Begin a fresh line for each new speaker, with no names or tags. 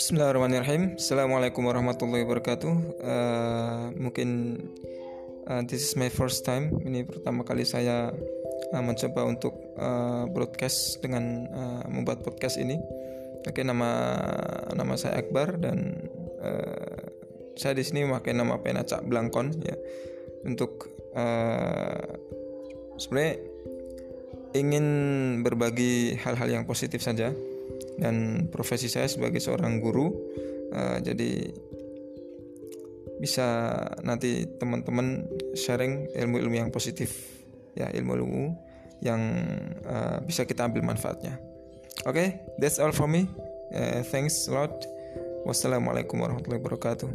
Bismillahirrahmanirrahim. Assalamualaikum warahmatullahi wabarakatuh. Uh, mungkin uh, this is my first time. Ini pertama kali saya uh, mencoba untuk uh, broadcast dengan uh, membuat podcast ini. Oke, nama nama saya Akbar dan uh, saya di sini memakai nama pena Cak Blangkon ya untuk uh, sebenarnya ingin berbagi hal-hal yang positif saja dan profesi saya sebagai seorang guru uh, jadi bisa nanti teman-teman sharing ilmu-ilmu yang positif ya ilmu-ilmu yang uh, bisa kita ambil manfaatnya. Oke okay, that's all for me. Uh, thanks a lot. Wassalamualaikum warahmatullahi wabarakatuh